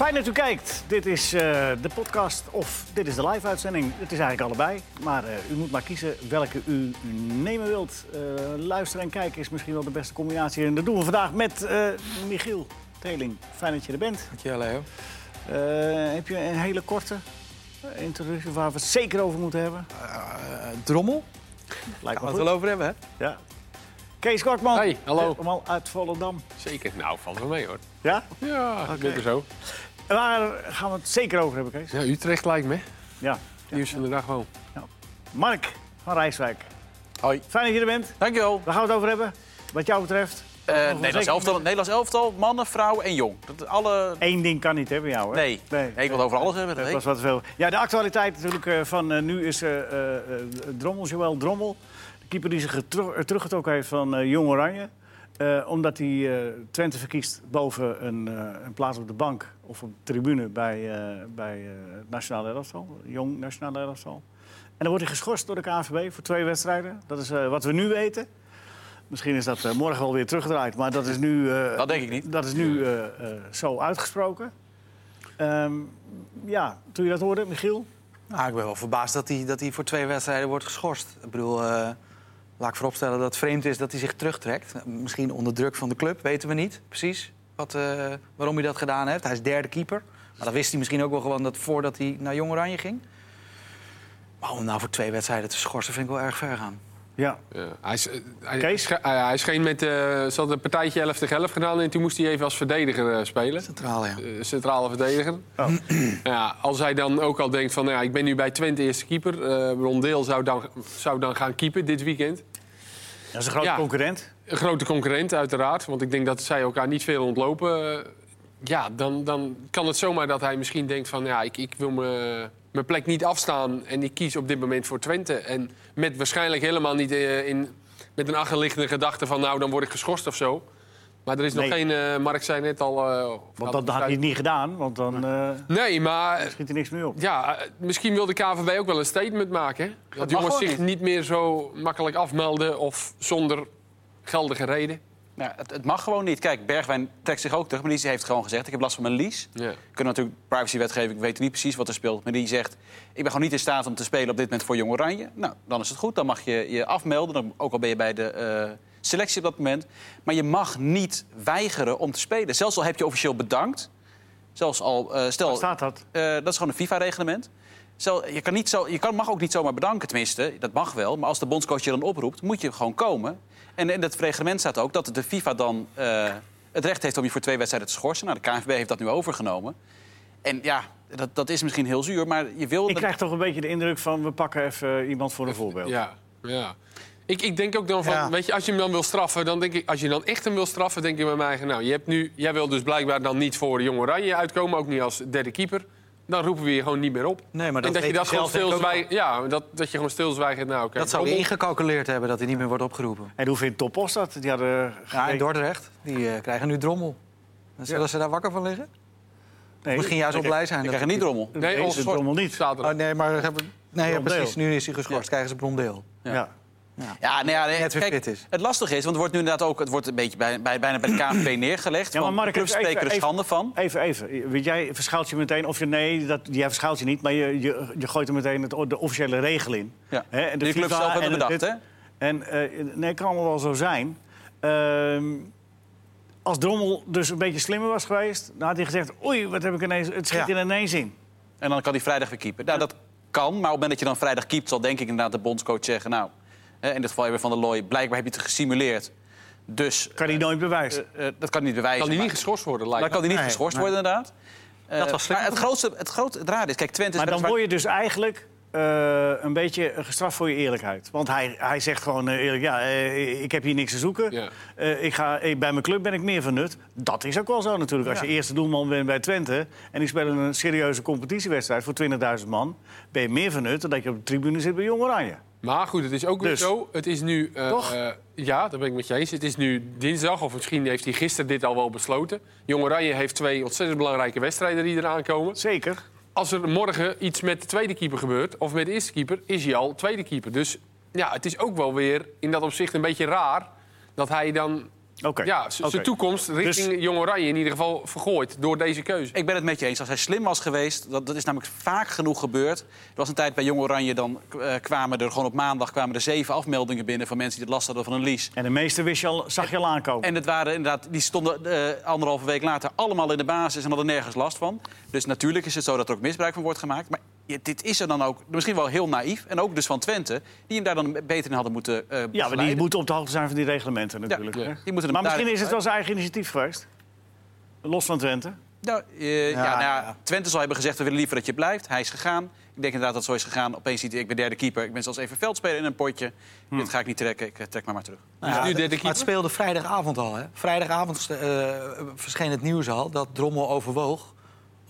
Fijn dat u kijkt. Dit is eh, de podcast of dit is de live-uitzending. Het is eigenlijk allebei. Maar eh, u moet maar kiezen welke u nemen wilt. Eh, luisteren en kijken is misschien wel de beste combinatie. En dat doen we vandaag met eh, Michiel Teling. Fijn dat je er bent. Dankjewel, Leo. Eh, heb je een hele korte introductie waar we het zeker over moeten hebben? Drommel? Lijkt Gaan me we het wel over hebben, hè? Ja. Kees Kortman. Hey, hallo. Helemaal uit Volendam. Zeker. Nou, valt wel mee hoor. Ja? Ja, ik ben er zo. Waar gaan we het zeker over hebben, Kees? Ja, Utrecht lijkt me. Ja. Nieuws van de dag gewoon. Mark van Rijswijk. Hoi. Fijn dat je er bent. Dankjewel. Waar gaan we het over hebben? Wat jou betreft? Eh Nog wel Nederlands, elftal, Nederlands elftal, mannen, vrouwen en jong. Dat, alle... Eén ding kan niet hebben, jou, hè? Nee. Nee, ik wil over alles hebben. Dat was wat veel. Ja, de actualiteit natuurlijk eh, van eh, nu is eh, eh, eh, Drommel, Joël Drommel. De keeper die zich getro- eh, teruggetrokken heeft van eh, Jong Oranje. Eh, omdat hij eh, Twente verkiest boven een, eh, een plaats op de bank of op de tribune bij, eh, bij eh, het Nationale Elftal. Jong Nationale Elftal. En dan wordt hij geschorst door de KNVB voor twee wedstrijden. Dat is eh, wat we nu weten. Misschien is dat eh, morgen wel weer teruggedraaid, maar dat is nu, eh, Dat denk ik niet. dat is nu eh, eh, zo uitgesproken. Ehm, ja, toen je dat hoorde, Michiel? Nou, ik ben wel verbaasd dat hij, dat hij voor twee wedstrijden wordt geschorst. Ik bedoel, eh, laat ik vooropstellen dat het vreemd is dat hij zich terugtrekt. Misschien onder druk van de club, weten we niet precies wat, eh, waarom hij dat gedaan heeft. Hij is derde keeper. Maar dat wist hij misschien ook wel gewoon dat voordat hij naar Jong Oranje ging. Maar om hem nou voor twee wedstrijden te schorsen vind ik wel erg ver gaan. Ja. Ja, hij, is, eh, hij, Kees? hij, hij scheen met... eh ze hadden een partijtje 11 tegen 11 gedaan en toen moest hij even als verdediger eh, spelen. Centraal, ja. Centrale verdediger. Oh. Ja, als hij dan ook al denkt van, nou ja, ik ben nu bij Twente eerste keeper. eh Rondeel zou dan, zou dan gaan keeper dit weekend. Dat is een grote Ja. concurrent. Een grote concurrent uiteraard, want ik denk dat zij elkaar niet veel ontlopen. Ja, dan, dan kan het zomaar dat hij misschien denkt van... ja, ik, ik wil me- mijn plek niet afstaan en ik kies op dit moment voor Twente. En met waarschijnlijk helemaal niet eh, in, met een achterliggende gedachte van... nou, dan word ik geschorst of zo. Maar er is nog Nee. geen... eh, Mark zei net al... eh, Want dat had hij niet gedaan, want dan eh, Nee, maar schiet er niks meer op. ja, eh, misschien wil de KVB ook wel een statement maken. Hè? Dat jongens zich niet meer zo makkelijk afmelden of zonder geldige reden. Nou, het, het mag gewoon niet. Kijk, Bergwijn trekt zich ook terug. Maar die heeft gewoon gezegd, ik heb last van mijn lease. Ja. We kunnen natuurlijk privacywetgeving, we weten niet precies wat er speelt. Maar die zegt, ik ben gewoon niet in staat om te spelen op dit moment voor Jong Oranje. Nou, dan is het goed. Dan mag je je afmelden. Dan, ook al ben je bij de eh, selectie op dat moment. Maar je mag niet weigeren om te spelen. Zelfs al heb je officieel bedankt. Zelfs al, eh, stel, Waar staat dat? Eh, dat is gewoon een FIFA-reglement. Zo, je, kan niet zo, je kan, mag ook niet zomaar bedanken, tenminste. Dat mag wel. Maar als de bondscoach je dan oproept, moet je gewoon komen. En in het reglement staat ook dat de FIFA dan eh, het recht heeft om je voor twee wedstrijden te schorsen. Nou, de KNVB heeft dat nu overgenomen. En ja, dat, dat is misschien heel zuur, maar je wil... Ik dat- krijg toch een beetje de indruk van... we pakken even iemand voor een voorbeeld. Ja, ja. Ik, ik denk ook dan van, Ja. weet je, als je hem dan wil straffen, dan denk ik, als je dan echt hem wil straffen, denk ik bij mij eigen, nou, je hebt nu, jij wil dus blijkbaar dan niet voor de Jong Oranje uitkomen, ook niet als derde keeper. Dan roepen we je gewoon niet meer op. Nee, maar en dat dat je dat gewoon stilzwijgt. Ja, dat, dat je gewoon stilzwijgt. Nou, oké. Dat zou Rommel. ingecalculeerd hebben dat hij niet meer wordt opgeroepen. En hoe vindt Topos dat? Die hadden Ja, in Dordrecht. Die eh, krijgen nu drommel. En Zullen ze daar wakker van liggen? Nee, Misschien juist wel ik- blij zijn. Je dat krijgt niet rommel. Nee, Nee, ons ze drommel niet. Oh, nee, maar hebben... nee, ja, Blondeel. precies. Nu is hij geschorst. Ja. Krijgen ze blondeel. Ja. Ja, nou ja, nee, Net weer kijk, fit is. Het lastige is, want het wordt nu inderdaad ook... het wordt een beetje bij, bij, bijna bij de KNVB neergelegd. Ja, maar Mark, de clubs even- spreken er even- schande van. Even, even. Weet jij verschuilt je meteen, of je nee, dat, jij verschuilt je niet, maar je, je, je gooit er meteen het, de officiële regel in. Ja. Hè, en de Die clubs zelf hebben en bedacht, hè? En eh, nee, kan allemaal wel zo zijn. Ehm, als Drommel dus een beetje slimmer was geweest, dan had hij gezegd: Oei, wat heb ik ineens, het schiet Ja. er ineens in. En dan kan hij vrijdag weer keepen. Nou, dat kan, maar op het moment dat je dan vrijdag keept... zal denk ik inderdaad de bondscoach zeggen... nou, in dit geval even van der Looy... blijkbaar heb je het gesimuleerd. Dus Kan hij nooit bewijzen. eh, eh, dat kan hij niet bewijzen. Kan hij niet geschorst worden, lijkt Dan kan hij niet Nee, geschorst nee. worden, inderdaad. Eh, Dat was maar het grootste, het grootste het raar is... Kijk, Twente is maar dan word je dus eigenlijk eh, een beetje gestraft voor je eerlijkheid. Want hij, hij zegt gewoon eh, eerlijk: Ja, eh, ik heb hier niks te zoeken. Ja. Eh, ik ga, eh, bij mijn club ben ik meer van nut. Dat is ook wel zo natuurlijk. Als je eerste doelman bent bij Twente... en die spelen een serieuze competitiewedstrijd voor 20.000 man... ben je meer van nut dan dat je op de tribune zit bij Jong Oranje. Maar goed, het is ook weer Dus. zo. Het is nu. eh, Toch? eh, ja, daar ben ik met je eens. Het is nu dinsdag, of misschien heeft hij gisteren dit al wel besloten. Jong Oranje heeft twee ontzettend belangrijke wedstrijden die eraan komen. Zeker. Als er morgen iets met de tweede keeper gebeurt, of met de eerste keeper, is hij al tweede keeper. Dus ja, het is ook wel weer in dat opzicht een beetje raar dat hij dan Oké. ja, zijn toekomst richting Jong Oranje in ieder geval vergooid door deze keuze. Ik ben het met je eens. Als hij slim was geweest, dat, dat is namelijk vaak genoeg gebeurd. Er was een tijd bij Jong Oranje, dan eh, kwamen er gewoon op maandag kwamen er zeven afmeldingen binnen van mensen die het last hadden van een lease. En de meeste wist je al, zag je al aankomen. En het waren inderdaad, die stonden eh, anderhalve week later allemaal in de basis en hadden nergens last van. Dus natuurlijk is het zo dat er ook misbruik van wordt gemaakt. Maar ja, dit is er dan ook misschien wel heel naïef. En ook dus van Twente, die hem daar dan beter in hadden moeten eh ja, maar die moeten op de hoogte zijn van die reglementen natuurlijk. Ja. Die moeten Maar misschien is het wel zijn eigen initiatief geweest. Los van Twente. Nou, eh, ja, Ja, nou ja, ja. Twente zal hebben gezegd, we willen liever dat je blijft. Hij is gegaan. Ik denk inderdaad dat het zo is gegaan. Opeens ziet hij, ik ben derde keeper. Ik ben zelfs even veldspeler in een potje. Dit ga ik niet trekken. Ik eh, trek maar maar terug. Nou Dus nu derde maar het keeper? speelde vrijdagavond al. Hè? Vrijdagavond eh, verscheen het nieuws al dat Drommel overwoog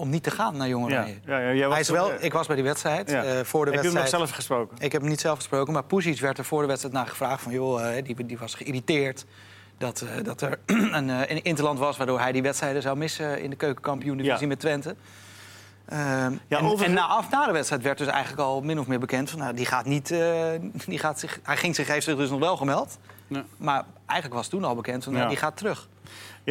om niet te gaan naar Jong Ja. Ja, Hij is wel, ik was bij die wedstrijd. eh, voor de Heb je hem nog wedstrijd. zelf gesproken? Ik heb hem niet zelf gesproken, maar Pusic werd er voor de wedstrijd naar gevraagd. Van, joh, eh, die, die was geïrriteerd dat, eh, dat er een, een interland was... waardoor hij die wedstrijden zou missen in de keukenkampioen-divisie met Twente. Ehm, Ja, en, na, af, na de wedstrijd werd dus eigenlijk al min of meer bekend... Van, nou, die gaat niet, die gaat zich, hij ging zich, heeft zich dus nog wel gemeld. Ja. Maar eigenlijk was toen al bekend van, nou, Ja. die gaat terug.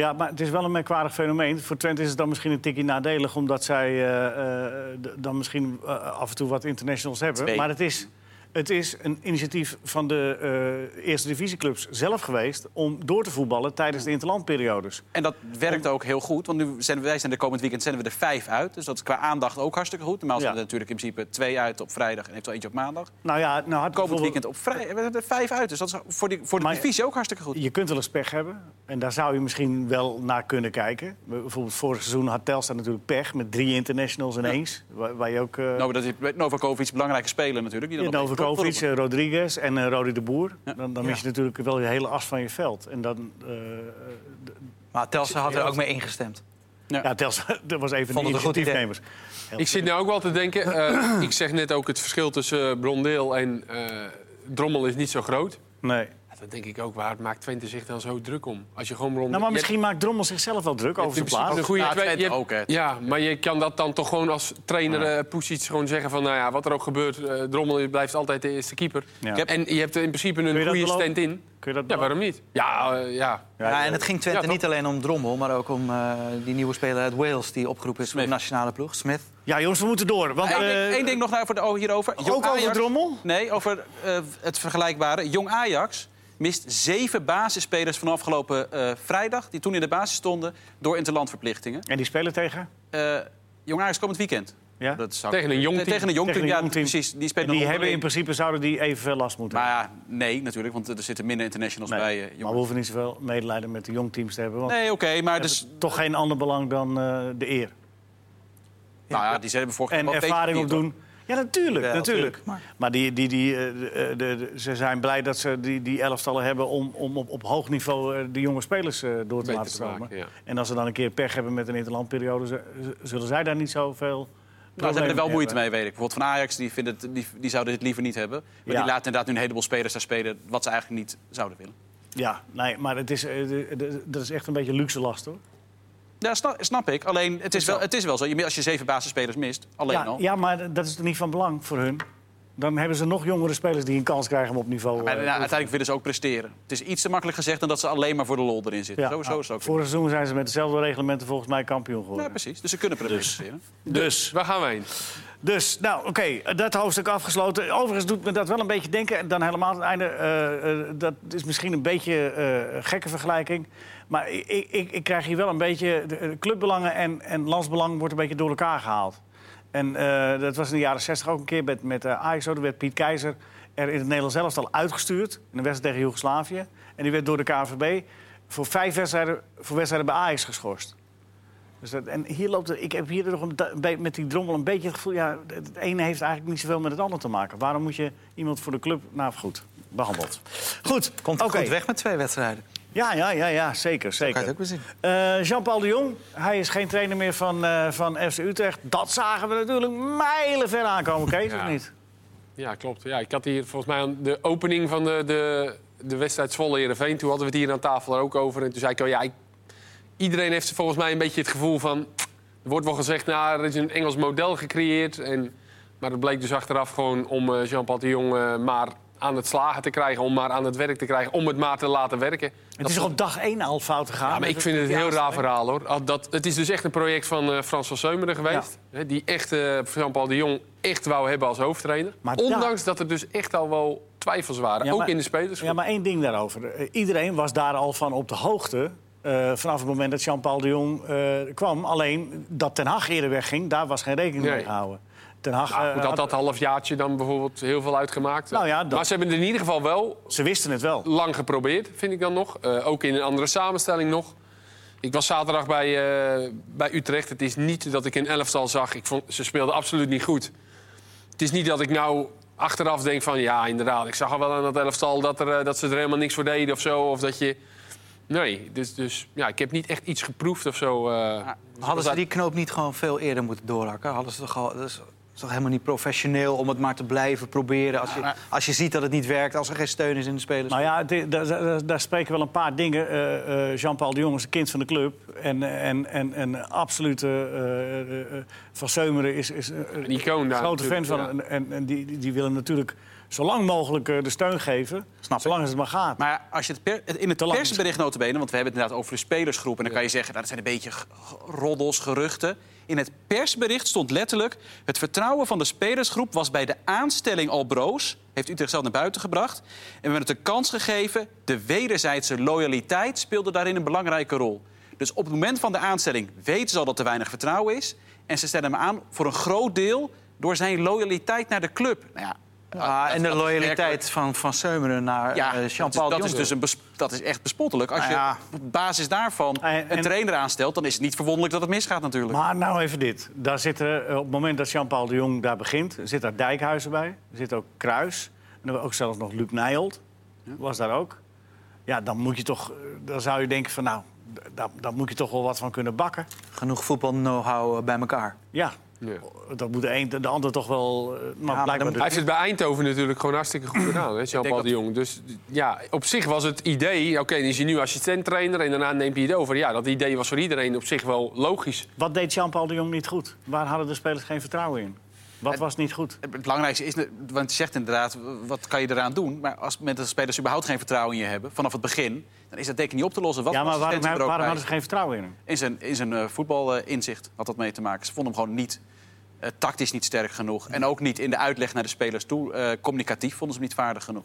Ja, maar het is wel een merkwaardig fenomeen. Voor Twente is het dan misschien een tikje nadelig... omdat zij eh, eh, dan misschien eh, af en toe wat internationals hebben. Twee. Maar het is, het is een initiatief van de eh, eerste divisieclubs zelf geweest... om door te voetballen tijdens de interlandperiodes. En dat werkt ook heel goed. Want nu zijn wij zijn de komend weekend zenden we er vijf uit. Dus dat is qua aandacht ook hartstikke goed. Normaal zijn Ja. er natuurlijk in principe twee uit op vrijdag en eventueel eentje op maandag. Nou ja, nou had Komend weekend op vrijdag. We hebben er vijf uit. Dus dat is voor, die, voor de Maar- divisie ook hartstikke goed. Je kunt wel eens pech hebben. En daar zou je misschien wel naar kunnen kijken. Bijvoorbeeld vorig seizoen had Telstar natuurlijk pech... met drie internationals ineens. Waar, waar je ook... Nou, dat is Novakovic belangrijke speler natuurlijk. Die dan doorroepen. eh, Rodriguez en eh Rodi de Boer. Ja. Dan, dan Ja. mis je natuurlijk wel je hele as van je veld. En dan... eh, Maar Telstra had er ook mee ingestemd. ja, Telstar, dat was even Vond de initiatiefnemers. Ik zit nu ook wel te denken, eh, ik zeg net ook het verschil tussen Brondeel en eh, Drommel is niet zo groot. Nee. Ja, dan denk ik ook, waar maakt Twente zich dan zo druk om? Als je gewoon Brondeel... Nou, maar je- misschien maakt Drommel zichzelf wel druk over zijn plaats. principe een goede Ja, twee- je ook, hè. Ja, maar je kan dat dan toch gewoon als trainer eh Poesic gewoon zeggen van... nou ja, wat er ook gebeurt, eh, Drommel blijft altijd de eerste keeper. Ja. Ik heb- En je hebt in principe een dat goede stand-in. Kun je dat Ja, waarom niet? Ja, eh, ja. Ja, en het ging Twente Ja, niet alleen om Drommel, maar ook om eh, die nieuwe speler uit Wales... die opgeroepen is voor de nationale ploeg, Smith. Ja, jongens, we moeten door. Want, Eén ding, eh, één ding nog nou voor de, oh, hierover. Jong ook over Ajax- Drommel? Nee, over eh, het vergelijkbare. Jong Ajax mist zeven basisspelers van afgelopen eh, vrijdag... die toen in de basis stonden door interlandverplichtingen. En die spelen tegen? Eh Jong Ajax komend weekend. Ja? Dat zou- Tegen een jong team. Tegen een jong team, een ja, jong team. precies. Die En spelen die hebben in principe zouden die evenveel last moeten Maar hebben. ja, nee, natuurlijk, want er zitten minder internationals Nee, bij. eh, maar jong- we hoeven niet zoveel medelijden met de jongteams te hebben. Want Nee, oké, maar het dus, is toch geen ander belang dan eh, de eer. nou ja, die hebben vorige En ervaring opdoen. Ja, natuurlijk. Ja, natuurlijk. Maar die, die, die, eh, de, de, ze zijn blij dat ze die, die elftallen hebben om, om op, op hoog niveau eh, de jonge spelers eh, door te laten ja. En als ze dan een keer pech hebben met een interlandperiode, zullen zij daar niet zoveel. Nou, ze hebben er wel moeite mee, weet ik. Bijvoorbeeld van Ajax, die, vinden het, die, die zouden dit liever niet hebben. Maar Ja. die laten inderdaad nu een heleboel spelers daar spelen... wat ze eigenlijk niet zouden willen. Ja, nee, maar het is, eh, dat is echt een beetje luxe last hoor. Ja, snap, snap ik. Alleen, het is, Is wel, het is wel zo. Je- Als je zeven basisspelers mist, alleen Ja, al... ja, maar dat is toch niet van belang voor hun? Dan hebben ze nog jongere spelers die een kans krijgen om op niveau. Maar eh, nou, uiteindelijk willen ze ook presteren. Het is iets te makkelijk gezegd dan dat ze alleen maar voor de lol erin zitten. ja, Sowieso is het ook. Vorig seizoen zijn ze met dezelfde reglementen volgens mij kampioen geworden. Ja, precies. Dus ze kunnen presteren. dus, Waar gaan we heen? Dus, nou oké, dat hoofdstuk afgesloten. Overigens doet me dat wel een beetje denken. En dan helemaal aan het einde, eh, eh, dat is misschien een beetje eh, een gekke vergelijking. Maar ik, ik, ik krijg hier wel een beetje... De, de clubbelangen en, en landsbelang wordt een beetje door elkaar gehaald. En dat was in de jaren 60 ook een keer met, met Ajax. Er werd Piet Keizer er in het Nederlands zelfs al uitgestuurd. In een wedstrijd tegen Joegoslavië. En die werd door de KNVB voor vijf wedstrijden, voor wedstrijden bij Ajax geschorst. Dus dat, en hier loopt het, ik heb hier nog een, met die drommel een beetje het gevoel... Ja, het ene heeft eigenlijk niet zoveel met het andere te maken. Waarom moet je iemand voor de club... Nou, goed, behandeld. Goed, Komt oké. goed weg met twee wedstrijden. Ja, ja, ja, ja, zeker, Kan zeker. je het ook weer zien. Eh, Jean-Paul de Jong, hij is geen trainer meer van, eh, van FC Utrecht. Dat zagen we natuurlijk mijlenver aankomen, Kees, Ja. of niet? Ja, klopt. Ja, ik had hier volgens mij aan de opening van de, de, de wedstrijd Zwolle-Herenveen... toen hadden we het hier aan tafel er ook over. En toen zei ik, oh ja, ik- iedereen heeft volgens mij een beetje het gevoel van... Er wordt wel gezegd, nou, er is een Engels model gecreëerd. En, maar het bleek dus achteraf gewoon om eh, Jean-Paul de Jong... eh, maar aan het slagen te krijgen, om maar aan het werk te krijgen, om het maar te laten werken. Het is op dag één al fout gegaan? Ja, maar ik vind het een heel raar verhaal hoor. Dat, het is dus echt een project van eh, Frans van Seumeren geweest. Die echt Jean-Paul de Jong echt wou hebben als hoofdtrainer. Maar Ondanks dat er dus echt al wel twijfels waren. Ja, ook maar- in de spelers. Ja, maar één ding daarover. Iedereen was daar al van op de hoogte. Eh, vanaf het moment dat Jean-Paul de Jong eh, kwam. Alleen dat Ten Hag eerder wegging, daar was geen rekening Nee. mee gehouden. Ten Hag, Ja, eh, goed, had dat halfjaartje dan bijvoorbeeld heel veel uitgemaakt. Nou ja, dat- Maar ze hebben het in ieder geval wel ze wisten het wel. lang geprobeerd, vind ik dan nog. Ook in een andere samenstelling nog. Ik was zaterdag bij, bij Utrecht. Het is niet dat ik een elftal zag. Ik vond, ze speelden absoluut niet goed. Het is niet dat ik nou achteraf denk van... ja, inderdaad, ik zag al wel aan dat elftal dat, er, dat ze er helemaal niks voor deden of zo. Of dat je... Nee, dus, dus ja, ik heb niet echt iets geproefd of zo. eh. Hadden ze die knoop niet gewoon veel eerder moeten doorhakken? Hadden ze toch al, dat is, toch helemaal niet professioneel om het maar te blijven proberen... als je, als je ziet dat het niet werkt, als er geen steun is in de spelers? Nou ja, het- daar, daar, daar spreken wel een paar dingen. Eh, eh, Jean-Paul de Jong is een kind van de club. En, en, en, en absolute eh, eh, eh, Van Seumeren is, is Een icoon daar grote fan van. ja. En, en, en die, die- die willen natuurlijk zo lang mogelijk eh, de steun geven. Snap ik. zolang het maar gaat. Maar als je het per- in het persbericht notabene, want we hebben het inderdaad over de spelersgroep... en dan kan je zeggen, nou, dat zijn een beetje roddels, geruchten. In het persbericht stond letterlijk... het vertrouwen van de spelersgroep was bij de aanstelling al broos... heeft Utrecht zelf naar buiten gebracht. En we hebben het een kans gegeven. De wederzijdse loyaliteit speelde daarin een belangrijke rol. Dus op het moment van de aanstelling weten ze al dat er weinig vertrouwen is... en ze stellen hem aan voor een groot deel door zijn loyaliteit naar de club. Nou ja, Ah, dat- en de dat loyaliteit van, van Seumeren naar ja, eh, dat, is, Jean-Paul de dat is Jong. dus een bes- dat is echt bespottelijk. Als Nou je op basis daarvan En- en- een trainer aanstelt... dan is het niet verwonderlijk dat het misgaat natuurlijk. Maar nou even dit. Daar zitten, eh, op het moment dat Jean-Paul de Jong daar begint... zit daar Dijkhuizen bij. Er zit ook Kruis. En ook zelfs nog Luc Nijholt. Was daar ook. Ja, dan moet je toch... eh, Dan zou je denken van nou... Daar, daar moet je toch wel wat van kunnen bakken. Genoeg voetbal-know-how bij elkaar. Ja, Ja. dat moet de een de ander toch wel... eh, Maar maar blijkbaar dan- Hij heeft het bij Eindhoven natuurlijk gewoon hartstikke goed gedaan, hè, Jean-Paul de Jong. Dus ja, op zich was het idee... Oké, dan is hij nu assistent-trainer en daarna neemt hij het over. Ja, dat idee was voor iedereen op zich wel logisch. Wat deed Jean-Paul de Jong niet goed? Waar hadden de spelers geen vertrouwen in? Wat was niet goed? Het belangrijkste is, want je zegt inderdaad, wat kan je eraan doen? Maar als met de spelers überhaupt geen vertrouwen in je hebben, vanaf het begin... dan is dat denk ik niet op te lossen. Wat Ja, maar waarom, er hadden ze geen vertrouwen in hem? In zijn, in zijn eh, voetbalinzicht had dat mee te maken. Ze vonden hem gewoon niet eh, tactisch niet sterk genoeg. En ook niet in de uitleg naar de spelers toe. Eh, communicatief vonden ze hem niet vaardig genoeg.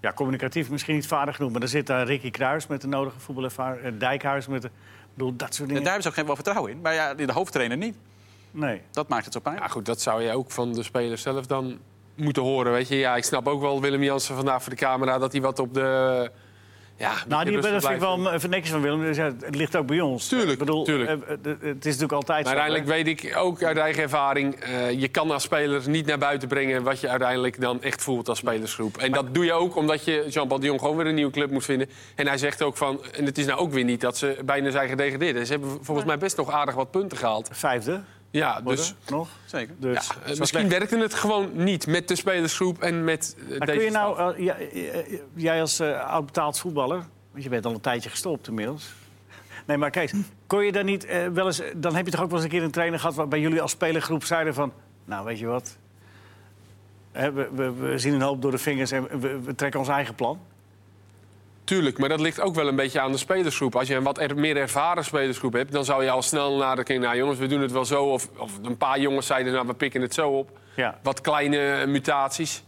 Ja, communicatief misschien niet vaardig genoeg. Maar er zit daar Ricky Kruis met de nodige voetbalervaring. eh, Dijkhuis met de... Ik bedoel, dat soort En dingen. daar hebben ze ook geen wel vertrouwen in. Maar ja, de hoofdtrainer niet. Nee. Dat maakt het zo pijnlijk. Ja, goed, dat zou je ook van de spelers zelf dan moeten horen, weet je. Ja, ik snap ook wel Willem Jansen vandaag voor de camera... dat hij wat op de... Ja, Nou, die, dat vind ik wel even netjes van Willem. Dus ja, het ligt ook bij ons. Tuurlijk, Ik bedoel, tuurlijk. eh, eh, het is natuurlijk altijd Maar zo, uiteindelijk hè? weet ik ook uit eigen ervaring... eh, je kan als speler niet naar buiten brengen... wat je uiteindelijk dan echt voelt als spelersgroep. En dat doe je ook omdat je Jean-Paul de Jong gewoon weer een nieuwe club moet vinden. En hij zegt ook van... En het is nou ook weer niet dat ze bijna zijn gedegradeerd. Ze hebben volgens mij best nog aardig wat punten gehaald. Vijfde Ja, worden, dus... nog. Zeker. Dus, Ja, eh, misschien werkte het gewoon niet met de spelersgroep en met eh, Maar deze kun je nou, eh, jij als eh, oud betaald voetballer, want je bent al een tijdje gestopt inmiddels. Nee, maar kijk, kon je dan niet wel eens, dan heb je toch ook wel eens een keer een trainer gehad waarbij jullie als spelergroep zeiden van, nou weet je wat, Hè, we, we, we zien een hoop door de vingers en we, we trekken ons eigen plan. Tuurlijk, maar dat ligt ook wel een beetje aan de spelersgroep. Als je een wat er, meer ervaren spelersgroep hebt... dan zou je al snel nadenken... nou jongens, we doen het wel zo. Of, of een paar jongens zeiden, nou, we pikken het zo op. Ja. Wat kleine mutaties.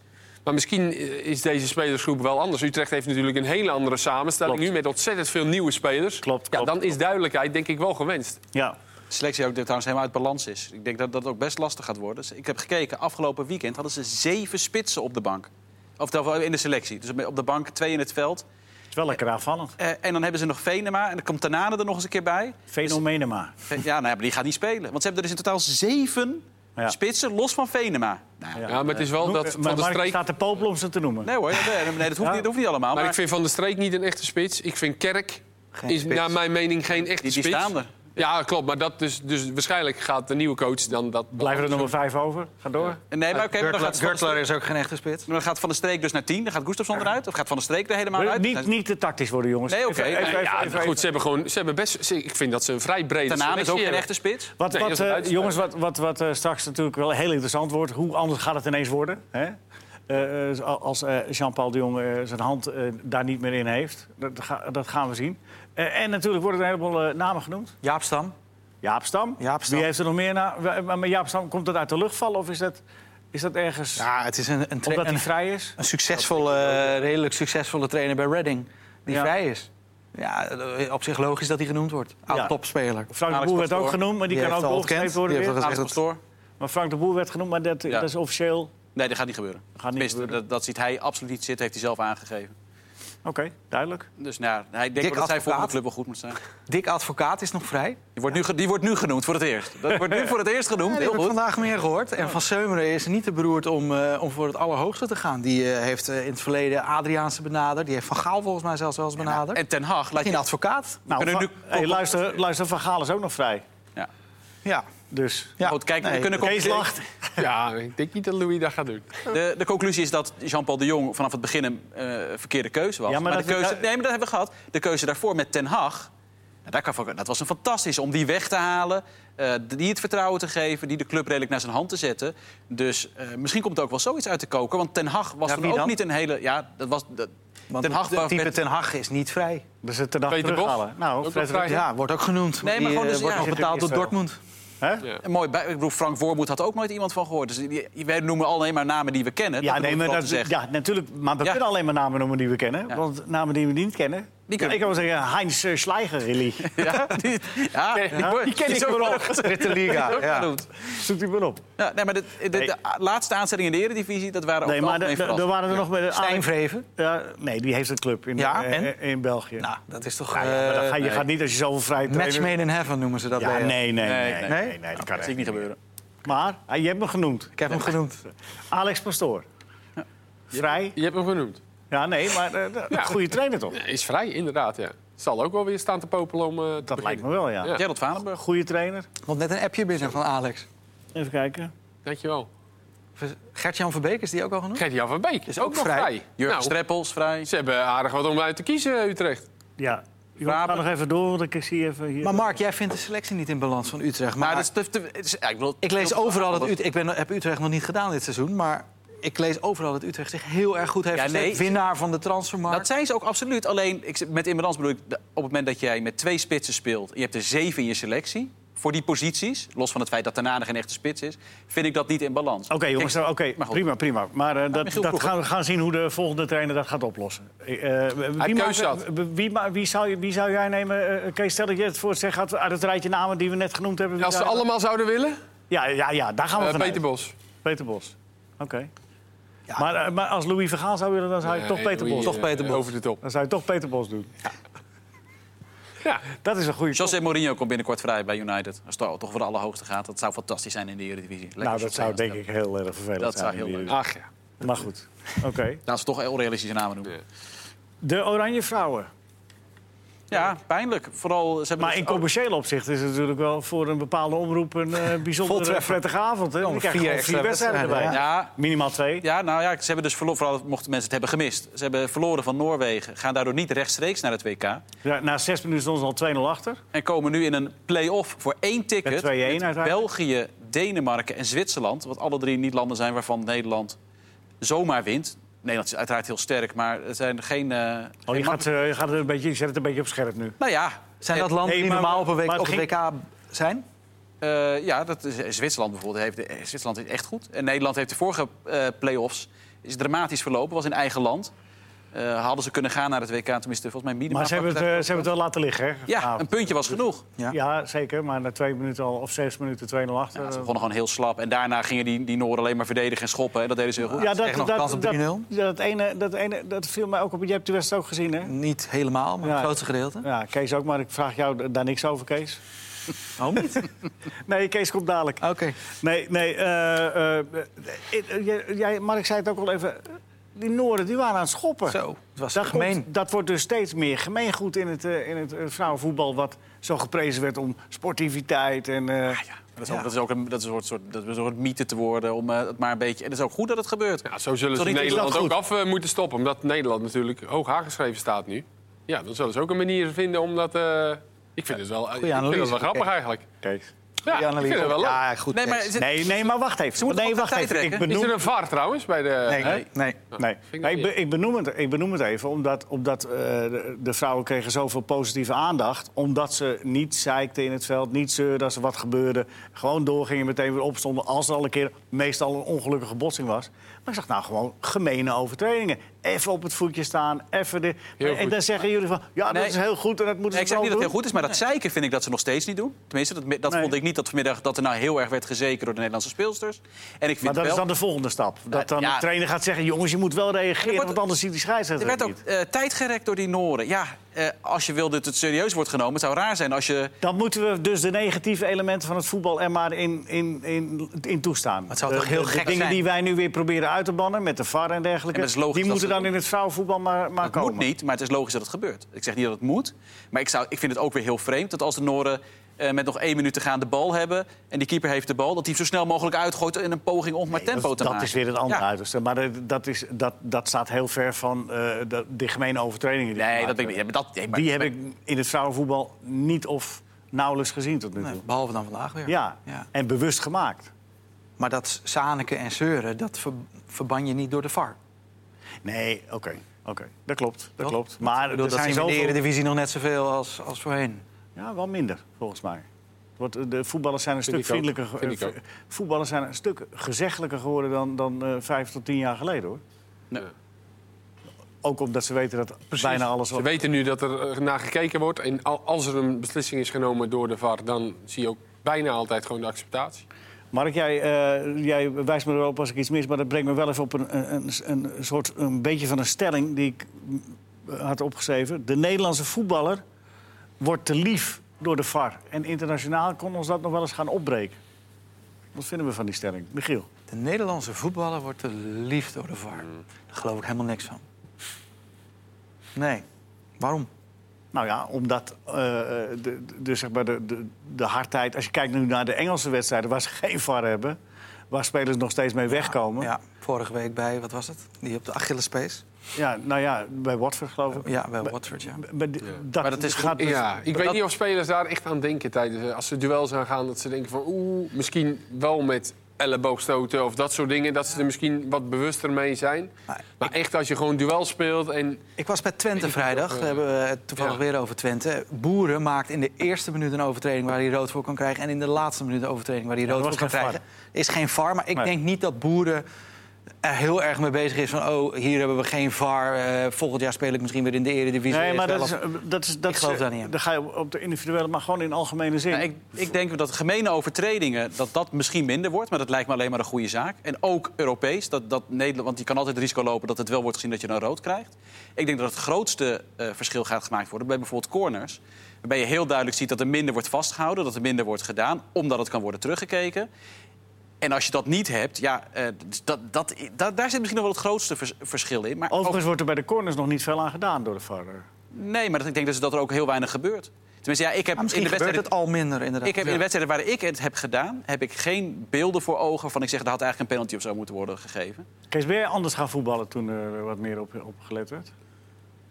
Maar misschien is deze spelersgroep wel anders. Utrecht heeft natuurlijk een hele andere samenstelling Klopt. nu... met ontzettend veel nieuwe spelers. Klopt, Ja, klopt, dan is duidelijkheid denk ik wel gewenst. Ja, De selectie ook trouwens helemaal uit balans is. Ik denk dat dat ook best lastig gaat worden. Dus ik heb gekeken, afgelopen weekend hadden ze zeven spitsen op de bank. Of in de selectie. Dus op de bank twee in het veld. Het is wel lekker aanvallend. Eh, en dan hebben ze nog Venema. En dan komt Tanane er nog eens een keer bij. Fenomenema. Ja, nou ja, maar die gaat niet spelen. Want ze hebben er dus in totaal zeven Ja. spitsen, los van Venema. Nou, Ja. Maar het is wel dat Van der Mark Streek... staat de popel om ze te noemen. Nee hoor, nee, nee, dat, hoeft Ja. niet, dat hoeft niet allemaal. Maar Maar, ik vind Van der Streek niet een echte spits. Ik vind Kerk Geen is spits. naar mijn mening geen echte die, die spits. staan er. Ja, klopt. Maar dat dus, dus waarschijnlijk gaat de nieuwe coach dan dat... Blijven er nog maar vijf over. Ga door. Nee, maar oké, maar dan Gertler, is ook geen echte spits. dan gaat Van der Streek dus naar 10. Dan gaat Gustafsson eruit. Of gaat Van der Streek er helemaal uit? Niet, niet te tactisch worden, jongens. Nee, oké. Nee, Ja, even- goed, ze hebben gewoon, ze hebben best, ze- ik vind dat ze een vrij brede Tanane is ook geen echte spits. Wat, Nee, eh, jongens, wat, wat, wat eh, straks natuurlijk wel heel interessant wordt. Hoe anders gaat het ineens worden? Hè? eh, als eh, Jean-Paul de Jong eh, zijn hand eh, daar niet meer in heeft. Dat, dat gaan we zien. Eh, en natuurlijk worden er een heleboel eh, namen genoemd. Jaap Stam. Jaap Stam. Jaap Stam. Wie heeft er nog meer na? Maar met Jaap Stam, komt dat uit de lucht vallen of is dat, is dat ergens Ja, het is een, een, omdat hij vrij is? een succesvolle, eh, redelijk succesvolle trainer bij Reading. Die Ja. vrij is. Ja, op zich logisch dat hij genoemd wordt. Oud Ja. topspeler. Frank de Boer werd ook genoemd, maar die, Die kan ook ontkend. worden Die weer. heeft Pastoor? Maar Frank de Boer werd genoemd, maar dat, Ja. dat is officieel. Nee, dat gaat niet gebeuren. Gaat niet Tenminste, gebeuren. Dat, dat ziet hij absoluut niet zitten, heeft hij zelf aangegeven. Oké, duidelijk. Dus nou, ja, hij denkt Dick dat zijn advocaat. volgende club wel goed moet zijn. Dick Advocaat is nog vrij. Die wordt nu, die wordt nu genoemd voor het eerst. Dat wordt nu voor het eerst genoemd, Ja, die heel heb ik vandaag meer gehoord. En Van Seumeren is niet te beroerd om, eh, om voor het allerhoogste te gaan. Die eh, heeft eh, in het verleden Adriaanse benaderd. Die heeft Van Gaal volgens mij zelfs wel eens benaderd. En Ten Hag laat Geen je... advocaat. Nou, kunnen Van- nu- hey, luister, luister, Van Gaal is ook nog vrij. Ja. Ja. Dus ja. Goed, kijk, we kunnen Kees lacht. Ja, ik denk niet dat Louis dat gaat doen. De, de conclusie is dat Jean-Paul de Jong vanaf het begin een eh, verkeerde keuze was. Ja, maar maar dat- de keuze, nee, maar dat hebben we gehad. De keuze daarvoor met Ten Hag... nou, kan, dat was een fantastisch om die weg te halen. eh, die het vertrouwen te geven. Die de club redelijk naar zijn hand te zetten. Dus eh, misschien komt er ook wel zoiets uit de koker. Want Ten Hag was Ja, toen wie ook dan? niet een hele... Ja, dat was... Dat, Want Ten Hag de type Ten Hag is niet vrij. Dus het ten Bos? terughalen. Nou, Fred. Ja, wordt ook genoemd. Nee, maar Die, gewoon dus, wordt ja, nog betaald door. Dortmund. Hè? Ja. En mooi, bij, ik bedoel, Frank Voormoed had ook nooit iemand van gehoord. Dus die- wij noemen alleen maar namen die we kennen. Ja, Dat nee, bedoel maar dat, ja, natuurlijk. Maar we Ja. kunnen alleen maar namen noemen die we kennen. Ja. Want namen die we niet kennen... Ja, ik kan wel zeggen, Heinz uh, Schleicher, really. Ja, die, ja, Nee, die wordt- die ken die ik wel. genoemd. Dritte liga. Ook Ja. genoemd. Zoekt u maar op. Ja, nee, maar de, de, de Nee. laatste aanstellingen in de Eredivisie, dat waren Nee, ook maar de- de- er waren er nog met de Stijn Vreven. Ja, nee, die heeft een club in, Ja, eh, en? eh, in België. Nou, dat is toch... Ja, ja, maar dan ga, je eh, gaat niet als je zoveel vrije match made in heaven noemen ze dat Ja, bij nee, nee, nee, Nee, nee, nee. nee, nee, dat kan ik niet gebeuren. Maar ah, je hebt me genoemd. Ik heb hem genoemd. Alex Pastoor. Vrij? Je hebt hem genoemd. Ja, nee, maar eh, een Ja. goede trainer toch? Ja, is vrij, inderdaad, ja. Zal ook wel weer staan te popelen om eh, te Dat lijkt me wel, ja. Ja. Gerald Vanenburg. Goede trainer. Want net een appje binnen van Alex. Even kijken. Dankjewel. Gert-Jan Verbeek, is die ook al genoemd? Gert-Jan van Beek is ook, ook nog vrij. vrij. Jurgen Nou, Streppels, vrij. ze hebben aardig wat om uit te kiezen, Utrecht. Ja. Gaat Wapen. nog even door, want ik zie even hier... Maar Mark, jij vindt de selectie niet in balans van Utrecht. Maar dat is te, te- het is, ja, ik, bedoel, ik lees overal dat. Utrecht... Ik ben, heb Utrecht nog niet gedaan dit seizoen, maar... Ik lees overal dat Utrecht zich heel erg goed heeft Ja, nee. Winnaar van de transfermarkt. Dat zijn ze ook absoluut. Alleen, ik, met in balans bedoel ik, op het moment dat jij met twee spitsen speelt... en je hebt er zeven in je selectie, voor die posities... los van het feit dat daarna geen echte spits is... vind ik dat niet in balans. Oké, jongens, oké, prima, prima. Maar eh, dat, dat gaan we gaan zien hoe de volgende trainer dat gaat oplossen. Eh, eh, wie, maakt- had. wie, zou, je- wie zou jij nemen? Eh, Kees, stel dat je het voor had uit het rijtje namen die we net genoemd hebben. Als ze allemaal zouden willen, Ja, ja, ja, daar gaan we vanuit. Peter Bos. Peter Bos. Oké. Eh, maar als Louis Vergaal zou willen, dan zou je Nee, toch Peter Louis, Bos Toch eh, Peter Bos. Over de top. Dan zou je toch Peter Bos doen. Ja, Dat is een goede José Mourinho komt binnenkort vrij bij United. Als het toch voor de allerhoogste gaat. Dat zou fantastisch zijn in de Eredivisie. Lekker Nou, dat zou denk ik heel erg vervelend Dat zijn. zou heel leuk ach ja. Maar goed, oké. Laten ze toch onrealistische namen noemen. Ja. De Oranje Vrouwen. Ja, pijnlijk. Vooral, ze Maar in dus ook- commercieel opzicht is het natuurlijk wel voor een bepaalde omroep een eh bijzonder Voltreffer. prettige avond. Hè? Ja, vier vier wedstrijden erbij. Ja, Minimaal twee. Ja, nou ja, ze hebben dus verloren, vooral mochten mensen het hebben gemist. Ze hebben verloren van Noorwegen, gaan daardoor niet rechtstreeks naar het WK. Ja, na zes minuten stonden ze al 2-0 achter. En komen nu in een play-off voor één ticket. Met 2-1 uiteindelijk. België, Denemarken en Zwitserland. Wat alle drie niet landen zijn waarvan Nederland zomaar wint. Nederland is uiteraard heel sterk, maar het zijn geen... eh, Oh, je, gaat, eh, je, gaat het een beetje, je zet het een beetje op scherp nu. Nou ja, Zijn eh, dat landen nee, die maar- normaal op, een week, op WK zijn? Eh, ja, dat is, Zwitserland bijvoorbeeld heeft, eh, Zwitserland is echt goed. En Nederland heeft de vorige eh play-offs is dramatisch verlopen, was in eigen land. Eh, hadden ze kunnen gaan naar het WK, tenminste volgens mij minima. Maar ze hebben, het, eh, ze hebben het wel laten liggen. Hè? Ja, Nou, een puntje was genoeg. Ja. ja, zeker. Maar na twee minuten al, of zes minuten 2-0 achter. Ja, ze eh, begonnen gewoon heel slap. En daarna gingen die, die Noorden alleen maar verdedigen en schoppen. En dat deden ze heel goed. ja, echt nog kans op 3-0. Dat, dat, ene, dat, ene, dat viel mij ook op. Je hebt de wedstrijd ook gezien, hè? Niet helemaal, maar Ja. het grootste gedeelte. Ja, Kees ook, maar ik vraag jou daar niks over, Kees. Oh, niet? Nee, Kees komt dadelijk. Oké. Nee, nee. eh, eh, jij, Mark zei het ook al even. Die Noorden die waren aan het schoppen. Zo, het was Dat, gemeen. komt- dat wordt dus steeds meer gemeengoed in het, eh, in het eh, vrouwenvoetbal... wat zo geprezen werd om sportiviteit en... eh, Dat is ook, dat is ook een, dat is een soort, soort, dat is een soort mythe te worden. Om, het maar een beetje, en het is ook goed dat het gebeurt. Ja, zo zullen ze Sorry, dat Nederland ook af moeten stoppen. Omdat Nederland natuurlijk hoog aangeschreven staat nu. Ja, dan zullen ze ook een manier vinden om dat... eh, ik vind het wel, ik vind het analyse, wel grappig eigenlijk. Kees. Ja, Die ik vind het wel leuk. Ja, goed. Nee, maar het- Nee, nee, maar wacht even. Ze moeten nee, wacht even. Ik trekken. Is benoem, er een VAR trouwens bij de... nee, nee. Nee, ik nee, ik, niet. be- ik, benoem het, ik benoem het even omdat, omdat eh, de, de vrouwen kregen zoveel positieve aandacht. Omdat ze niet zeikten in het veld, niet zeurden als er wat gebeurde. Gewoon doorgingen, meteen weer opstonden. Als er al een keer meestal een ongelukkige botsing was. Maar ik zag nou gewoon gemene overtredingen. Even op het voetje staan, even de... En dan zeggen jullie van, ja, dat is heel goed en dat moeten Nee, ze ik zeg niet dat het heel doen. goed is, maar dat zeiken vind ik dat ze nog steeds niet doen. Tenminste, dat, dat vond ik niet dat vanmiddag dat er nou heel erg werd gezeken door de Nederlandse speelsters. En ik vind Maar dat wel, is dan de volgende stap. Dat dan ja. de trainer gaat zeggen, jongens, je moet wel reageren... wordt- want anders ziet die scheidsrechter er werd ook eh, tijd gerekt door die Noren. Ja, eh, als je wil dat het serieus wordt genomen, het zou raar zijn als je... Dan moeten we dus de negatieve elementen van het voetbal er maar in, in, in, in toestaan. het zou toch heel de, de gek dingen zijn? die wij nu weer proberen uit te bannen met de VAR en dergelijke... En dat die dat moeten dan in het vrouwenvoetbal maar, maar Het komen. moet niet, maar het is logisch dat het gebeurt. Ik zeg niet dat het moet, maar ik, zou, ik vind het ook weer heel vreemd... dat als de Noren eh, met nog één minuut te gaan de bal hebben... en die keeper heeft de bal, dat hij zo snel mogelijk uitgooit... in een poging om maar Nee, tempo dat, te dat maken. is weer het andere Ja. uiterste. Maar dat, dat, is, dat, dat staat heel ver van eh, de, de gemene overtredingen. Die Nee, dat ik niet. Dat, nee, maar- Die heb ik in het vrouwenvoetbal niet of nauwelijks gezien tot nu toe. Nee, behalve dan vandaag weer. Ja, Ja. en bewust gemaakt. Maar dat zaniken en zeuren, dat ver- verban je niet door de VAR. Nee, oké. oké, Dat klopt, dat Toch? klopt. Maar bedoel, er dat zijn in de. Eredivisie nog net zoveel als, als voorheen. Ja, wel minder, volgens mij. Want eh, de voetballers zijn een Vind stuk vriendelijker... Vind ik eh, ook. Voetballers zijn een stuk gezeggelijker geworden dan, dan eh, vijf tot tien jaar geleden, hoor. Nee. Ook omdat ze weten dat bijna alles... Ze weten nu dat er eh, naar gekeken wordt. En al- als er een beslissing is genomen door de VAR... dan zie je ook bijna altijd gewoon de acceptatie. Mark, jij, eh, jij wijst me erop als ik iets mis... maar dat brengt me wel even op een, een, een, een soort... een beetje van een stelling die ik mm, had opgeschreven. De Nederlandse voetballer wordt te lief door de VAR. En internationaal kon ons dat nog wel eens gaan opbreken. Wat vinden we van die stelling? Michiel? De Nederlandse voetballer wordt te lief door de VAR. Daar geloof ik helemaal niks van. Nee. Waarom? Nou ja, omdat eh, de, de, de, zeg maar de, de, de hardheid... Als je kijkt nu naar de Engelse wedstrijden waar ze geen VAR hebben... waar spelers nog steeds mee wegkomen. Ja, Ja, vorige week bij, wat was het? Die op de Achillespees? nou ja, bij Watford geloof ik. Ja, bij Watford, ja. Maar dat, Maar dat is gaat dus- Ja, ik weet dat- niet of spelers daar echt aan denken tijdens eh, als ze duels aangaan. Dat ze denken van oeh, misschien wel met elleboogstoten of dat soort dingen. Dat ze er misschien wat bewuster mee zijn. Maar Maar echt als je gewoon duel speelt en Ik was bij Twente vrijdag. Daar eh, hebben we het toevallig ja. weer over Twente. Boeren maakt in de eerste minuut een overtreding waar hij rood voor kan krijgen. En in de laatste minuut een overtreding waar hij rood er voor kan krijgen. Is geen VAR. Maar ik Nee. denk niet dat Boeren er heel erg mee bezig is van... oh, hier hebben we geen VAR. eh, volgend jaar speel ik misschien weer in de Eredivisie. Nee, maar dat is, wel dat is, dat Ik geloof is, daar niet in. Dan ga je op de individuele, maar gewoon in algemene zin. Ja, ik, ik denk dat gemene overtredingen dat dat misschien minder wordt, maar dat lijkt me alleen maar een goede zaak. En ook Europees, dat, dat Nederland, want je kan altijd het risico lopen dat het wel wordt gezien dat je dan rood krijgt. Ik denk dat het grootste eh, verschil gaat gemaakt worden bij bijvoorbeeld corners. Waarbij je heel duidelijk ziet dat er minder wordt vastgehouden, dat er minder wordt gedaan, omdat het kan worden teruggekeken. En als je dat niet hebt, ja, eh, dat, dat, dat, daar zit misschien nog wel het grootste vers- verschil in. Maar Overigens wordt er bij de corners nog niet veel aan gedaan door de VAR. Nee, maar dat, ik denk dus dat er ook heel weinig gebeurt. Tenminste, ja, ik heb in de gebeurt wedstrijden... het al minder, inderdaad. Ik heb in de wedstrijden waar ik het heb gedaan, heb ik geen beelden voor ogen van ik zeg, daar had eigenlijk een penalty of zo moeten worden gegeven. Kees, ben jij anders gaan voetballen toen er wat meer op, op gelet werd?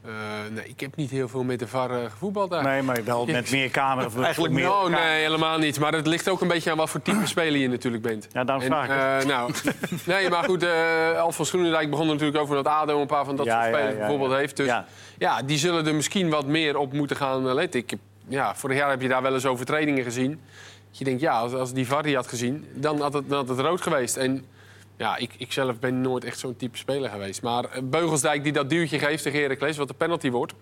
Eh, nee, ik heb niet heel veel met de VAR eh, gevoetbald daar. Nee, maar wel met meer camera. Eigenlijk meer... nou, nee, helemaal niet. Maar het ligt ook een beetje aan wat voor type speler je natuurlijk bent. Ja, daarom vraag ik eh, nou, nee, maar goed, eh Alfons Groenendijk begon er natuurlijk over dat ADO een paar van dat Ja, soort spelers ja, bijvoorbeeld heeft. Dus Ja. die zullen er misschien wat meer op moeten gaan letten. Ik ja, vorig jaar heb je daar wel eens overtredingen gezien. Dat je denkt, ja, als, als die VAR die had gezien, dan had het, dan had het rood geweest. En ja, ik, ik zelf ben nooit echt zo'n type speler geweest. Maar eh, Beugelsdijk die dat duwtje geeft tegen Heracles, wat de penalty wordt...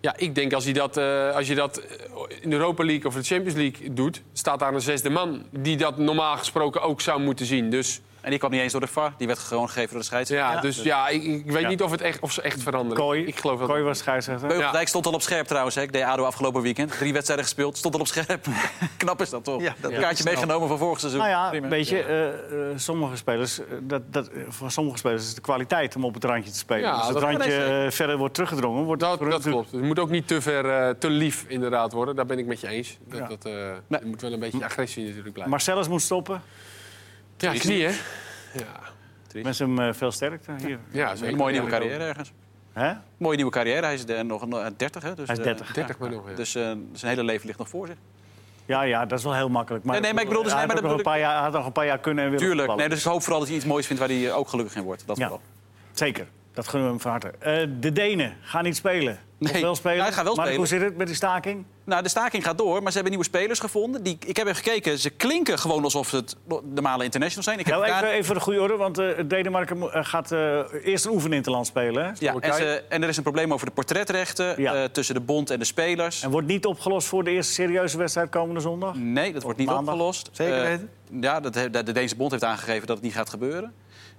Ja, ik denk als, hij dat, eh, als je dat eh, in de Europa League of de Champions League doet... staat daar een zesde man die dat normaal gesproken ook zou moeten zien. Dus En die kwam niet eens door de VAR, die werd gewoon gegeven door de scheidsrechter. ja, dus, ja ik, ik weet Ja. niet of, het echt, of ze echt veranderen. Kooi, ik geloof dat Kooi was scheidsrechter. Beugelsdijk stond al op scherp trouwens. Hè. Ik deed ADO afgelopen weekend. Drie wedstrijden gespeeld, stond al op scherp. Knap is dat toch? Ja, dat kaartje meegenomen van vorig seizoen. Nou ja, Prima. weet je, eh, eh, sommige spelers, eh, dat, dat, voor sommige spelers is het de kwaliteit om op het randje te spelen. Ja, Als het dat- randje verder wordt teruggedrongen, wordt Dat, klopt. Het moet ook niet te ver, eh, te lief inderdaad worden. Daar ben ik met je eens. Dat, Ja. dat, moet wel een beetje agressie natuurlijk blijven. Marcellus moet stoppen. Ja, knieën. Ja, Met hem eh, veel sterkte hier. ja Een mooie nieuwe carrière ergens. Hè? Mooie nieuwe carrière. Hij is de- nog een, eh, 30, hè? Dus, Hij is eh, 30. 30 maar nog, ja. Dus eh, zijn hele leven ligt nog voor zich. Ja, ja, dat is wel heel makkelijk. Maar, Nee, nee, maar ik bedoel dus- hij nee, had maar ook dat nog een paar jaar, had nog een paar jaar kunnen en willen Tuurlijk. Nee, dus ik hoop vooral dat hij iets moois vindt waar hij ook gelukkig in wordt. Dat Ja. vooral. Zeker, dat gunnen we hem van harte. Eh, de Denen gaan niet spelen. Of Nee. wel spelen? Ja, hij gaat wel maar spelen. hoe zit het met die staking? Nou, de staking gaat door, maar ze hebben nieuwe spelers gevonden. Die, ik heb even gekeken, ze klinken gewoon alsof het normale internationals zijn. Ik heb Nou, even, even voor de goede orde, want eh, Denemarken eh, gaat eh, eerst een oefeninterland spelen. Hè? ja, en, ze, en er is een probleem over de portretrechten Ja. eh, tussen de bond en de spelers. En wordt niet opgelost voor de eerste serieuze wedstrijd komende zondag? Nee, dat wordt niet Maandag. opgelost. Zeker weten? ja, dat, de Deense bond heeft aangegeven dat het niet gaat gebeuren.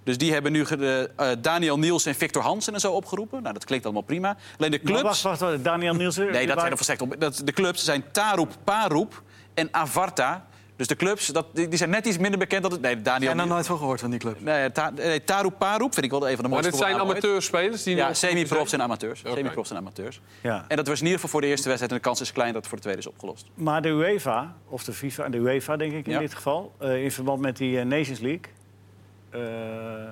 Dus die hebben nu de, eh, Daniel Niels en Victor Hansen en zo opgeroepen. Nou, dat klinkt allemaal prima. Alleen de Maar clubs... wacht, wacht, wacht, Daniel Nielsen? Nee, dat zijn er volstrekt op. Dat, de clubs zijn Taroep, Paroep en Avarta. Dus de clubs, dat, die, zijn net iets minder bekend dan... Het, nee, Daniel... Ik heb er nooit van gehoord van die club. Nee, ta, nee, Taroep, Paroep vind ik wel een van de Maar mooiste dit zijn amateurspelers die Ja, semi-profs zijn? en amateurs. Semi-profs en amateurs. Ja. En dat was in ieder geval voor de eerste wedstrijd. En de kans is klein dat het voor de tweede is opgelost. Maar de UEFA, of de FIFA, de UEFA denk ik in Ja. dit geval... eh, in verband met die eh, Nations League... eh,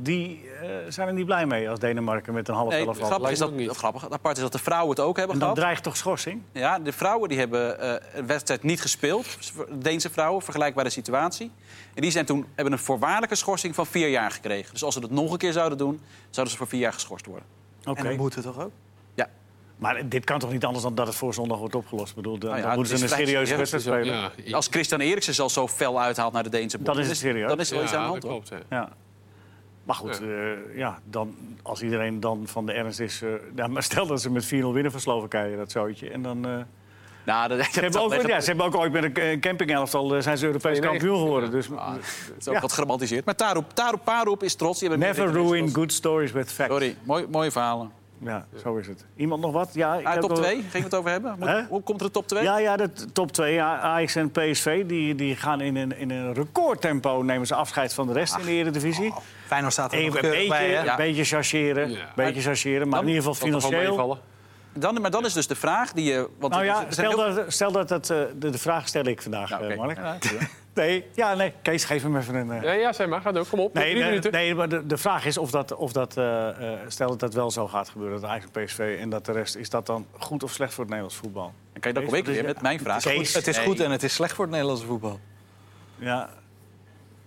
die eh, zijn er niet blij mee als Denemarken met een half Nee, elftal. grappig is dat, niet. grappig, apart is dat de vrouwen het ook hebben En dan gehad. dreigt toch schorsing? Ja, de vrouwen die hebben eh, een wedstrijd niet gespeeld. De Deense vrouwen, vergelijkbare situatie. En die zijn toen, hebben een voorwaardelijke schorsing van vier jaar gekregen. Dus als ze dat nog een keer zouden doen, zouden ze voor vier jaar geschorst worden. Oké. En dat moet het toch ook? Maar dit kan toch niet anders dan dat het voor zondag wordt opgelost? Ik bedoel, dan, Nou ja, dan moeten het ze een serieuze wedstrijd spelen. ja, als Christian Eriksen al zo fel uithaalt naar de Deense bond... Dan is het serieus. Dan is er wel iets aan de hand, klopt. ja. Maar goed, ja. ja, dan, als iedereen dan van de ernst is... eh, ja, maar stel dat ze met 4-0 winnen van Slowakije, dat zootje. En dan... eh, Nou, dat, ze, hebben ook, ja, ze hebben ook ooit met een eh, campingelftal eh, zijn ze Europees 92, kampioen geworden. Dus Dat is ook Ja. wat geromantiseerd. Maar Taroep, Taroep, Paroep is trots. Never ruin is trots. good stories with facts. Sorry, mooi, mooie verhalen. Ja, zo is het. Iemand nog wat? Ja, ik Ah, heb top wel- 2, gingen we het over hebben? Moet- Hè? hoe komt er de top 2? Ja, ja, de top 2. Ja, Ajax en PSV die, die gaan in een, in een recordtempo nemen ze afscheid van de rest in de Eredivisie. Feyenoord staat er Even nog een beetje, bij? Ja. een beetje chargeren, Ja. beetje chargeren, maar Dan- in ieder geval financieel. meevallen? Dan, maar dan is dus de vraag die je... Want Nou ja, stel heel- dat, stel dat het, eh, de, de vraag stel ik vandaag, Nou. Mark. Ja, Nee, ja, nee, Kees, geef hem even een... eh, Ja, ja, zeg maar. Ga ook. Kom op. Nee, drie nee, minuten. nee, maar de, de vraag is of dat, of dat eh, eh, stel dat dat wel zo gaat gebeuren, dat Ajax en PSV en dat de rest, is dat dan goed of slecht voor het Nederlands voetbal? Dan kan je dat kom ik weer met mijn vraag. Kees. Het is Nee. goed en het is slecht voor het Nederlandse voetbal. Ja,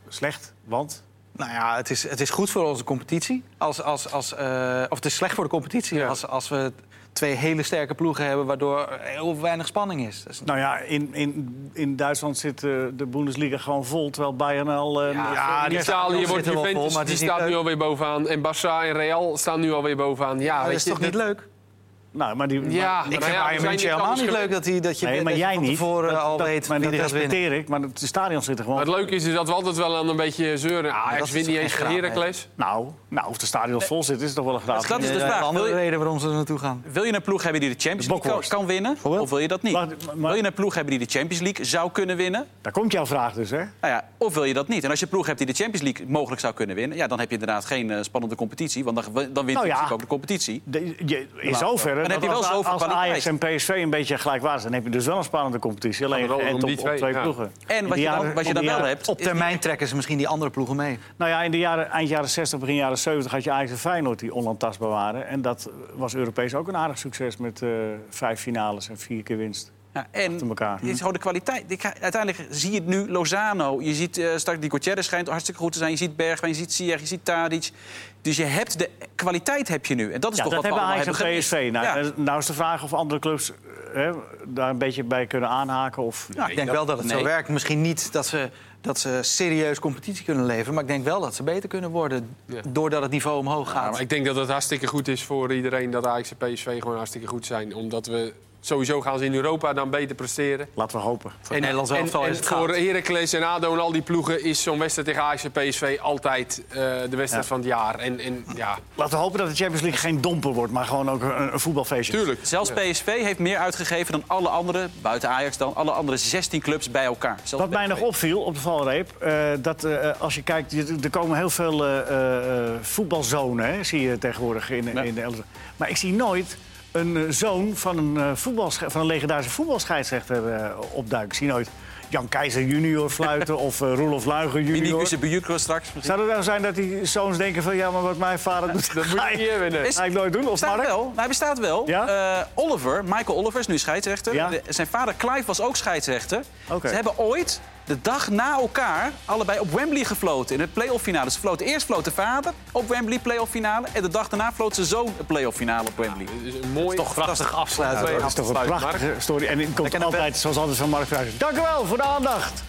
slecht, want? Nou ja, het is, het is goed voor onze competitie. Als, als, als, eh, of het is slecht voor de competitie Ja. als, als we twee hele sterke ploegen hebben... waardoor er heel weinig spanning is. Nou ja, in, in, in Duitsland zit de Bundesliga gewoon vol, terwijl Bayern al... eh, Ja, die Italië wordt wel vol, Juventus, maar die staat nu leuk. alweer bovenaan. En Barça en Real staan nu alweer bovenaan. Ja, dat is je, toch niet dat- leuk? Nou, maar die, Ja, maar- Ik Nou vind Bayern München helemaal niet leuk dat, die, dat je nee, maar dat jij van niet. tevoren Dat- al dat- weet maar wie dat gaat winnen. respecteer ik, maar het stadion zit er gewoon... Maar het leuke is dus dat we altijd wel aan een beetje zeuren. Ajax is wint niet eens geen van Heracles. Nou, nou, of de stadion vol zit, is toch wel een graad. Dat is de vraag. Een andere reden waarom ze er naartoe gaan. wil je een ploeg hebben die de Champions De League kan, winnen? Of wil je dat niet? Wil je een ploeg hebben die de Champions League zou kunnen winnen? Daar komt jouw vraag dus, hè? Nou ja, of wil je dat niet? En als je een ploeg hebt die de Champions League mogelijk zou kunnen winnen... Ja, dan heb je inderdaad geen eh, spannende competitie. Want dan, dan wint Nou je natuurlijk ook de competitie. De, in zoverre, Dan heb je wel als, zoveel als kwaliteit. Ajax en PSV een beetje gelijkwaardig zijn... dan heb je dus wel een spannende competitie. Alleen wel op, op twee, twee ja. ploegen. En wat je dan, jaren- wat je dan wel hebt... Op termijn trekken ze misschien die andere ploegen mee. Nou ja, in de jaren, eind jaren 60, begin jaren 70 had je Ajax en Feyenoord die onaantastbaar waren. En dat was Europees ook een aardig succes met eh, vijf finales en vier keer winst. Ja, en elkaar. het is gewoon de kwaliteit. Uiteindelijk zie je het nu, Lozano. Je ziet eh, straks die Gutierrez schijnt hartstikke goed te zijn. Je ziet Bergwijn, je ziet Ziyech, je ziet Tadic. Dus je hebt de kwaliteit heb je nu. En dat is Ja, toch dat wat we hebben allemaal Ajax en hebben PSV. Nou, Ja. eh, nou is de vraag of andere clubs eh, hè, daar een beetje bij kunnen aanhaken. Of... Ik denk wel dat het zo werkt. Misschien niet dat ze, dat ze serieus competitie kunnen leveren... maar ik denk wel dat ze beter kunnen worden... Ja. doordat het niveau omhoog Ja, gaat. maar ik denk dat het hartstikke goed is voor iedereen dat Ajax en PSV gewoon hartstikke goed zijn. Omdat we sowieso gaan ze in Europa dan beter presteren. Laten we hopen. Voor het Nederlands En, elftal en is het voor. Heracles en ADO en al die ploegen is zo'n wedstrijd tegen Ajax en PSV altijd eh, de wedstrijd Ja. van het jaar. En, en ja, Laten we hopen dat de Champions League geen domper wordt, maar gewoon ook een, een voetbalfeestje. tuurlijk. Zelfs PSV heeft meer uitgegeven dan alle andere, buiten Ajax dan, alle andere 16 clubs bij elkaar. Zelfs Wat mij nog opviel op de valreep, eh, dat eh, als je kijkt, er komen heel veel eh, eh, eh, voetbalzonen, hè, zie je tegenwoordig in, Ja. in de. Maar ik zie nooit een eh, zoon van een, eh, voetbalsche- van een legendarische voetbalscheidsrechter eh, opduiken. Ik zie nooit Jan Keizer junior fluiten of uh, Roelof Luigen junior. Mini straks. misschien. Zou het nou zijn dat die zoons denken van... ja, maar wat mijn vader doet, Dat moet ga je hebben. nee. Is- ga ik nooit doen? Of Bestaat Mark? wel. Hij bestaat wel. Ja? Eh, Oliver, Michael Oliver is nu scheidsrechter. Ja. De- zijn vader Clive was ook scheidsrechter. Oké. Ze hebben ooit de dag na elkaar allebei op Wembley gefloten in het playoff finale. Ze floten eerst floot de vader op Wembley playoff finale en de dag daarna floot zijn zoon de playoff finale op Wembley. Het is een mooi... toch prachtig afsluiten. Dat is toch een prachtige story. En het komt Lekker naar altijd, zoals altijd, van Mark Vrijs. Dank u wel voor de aandacht.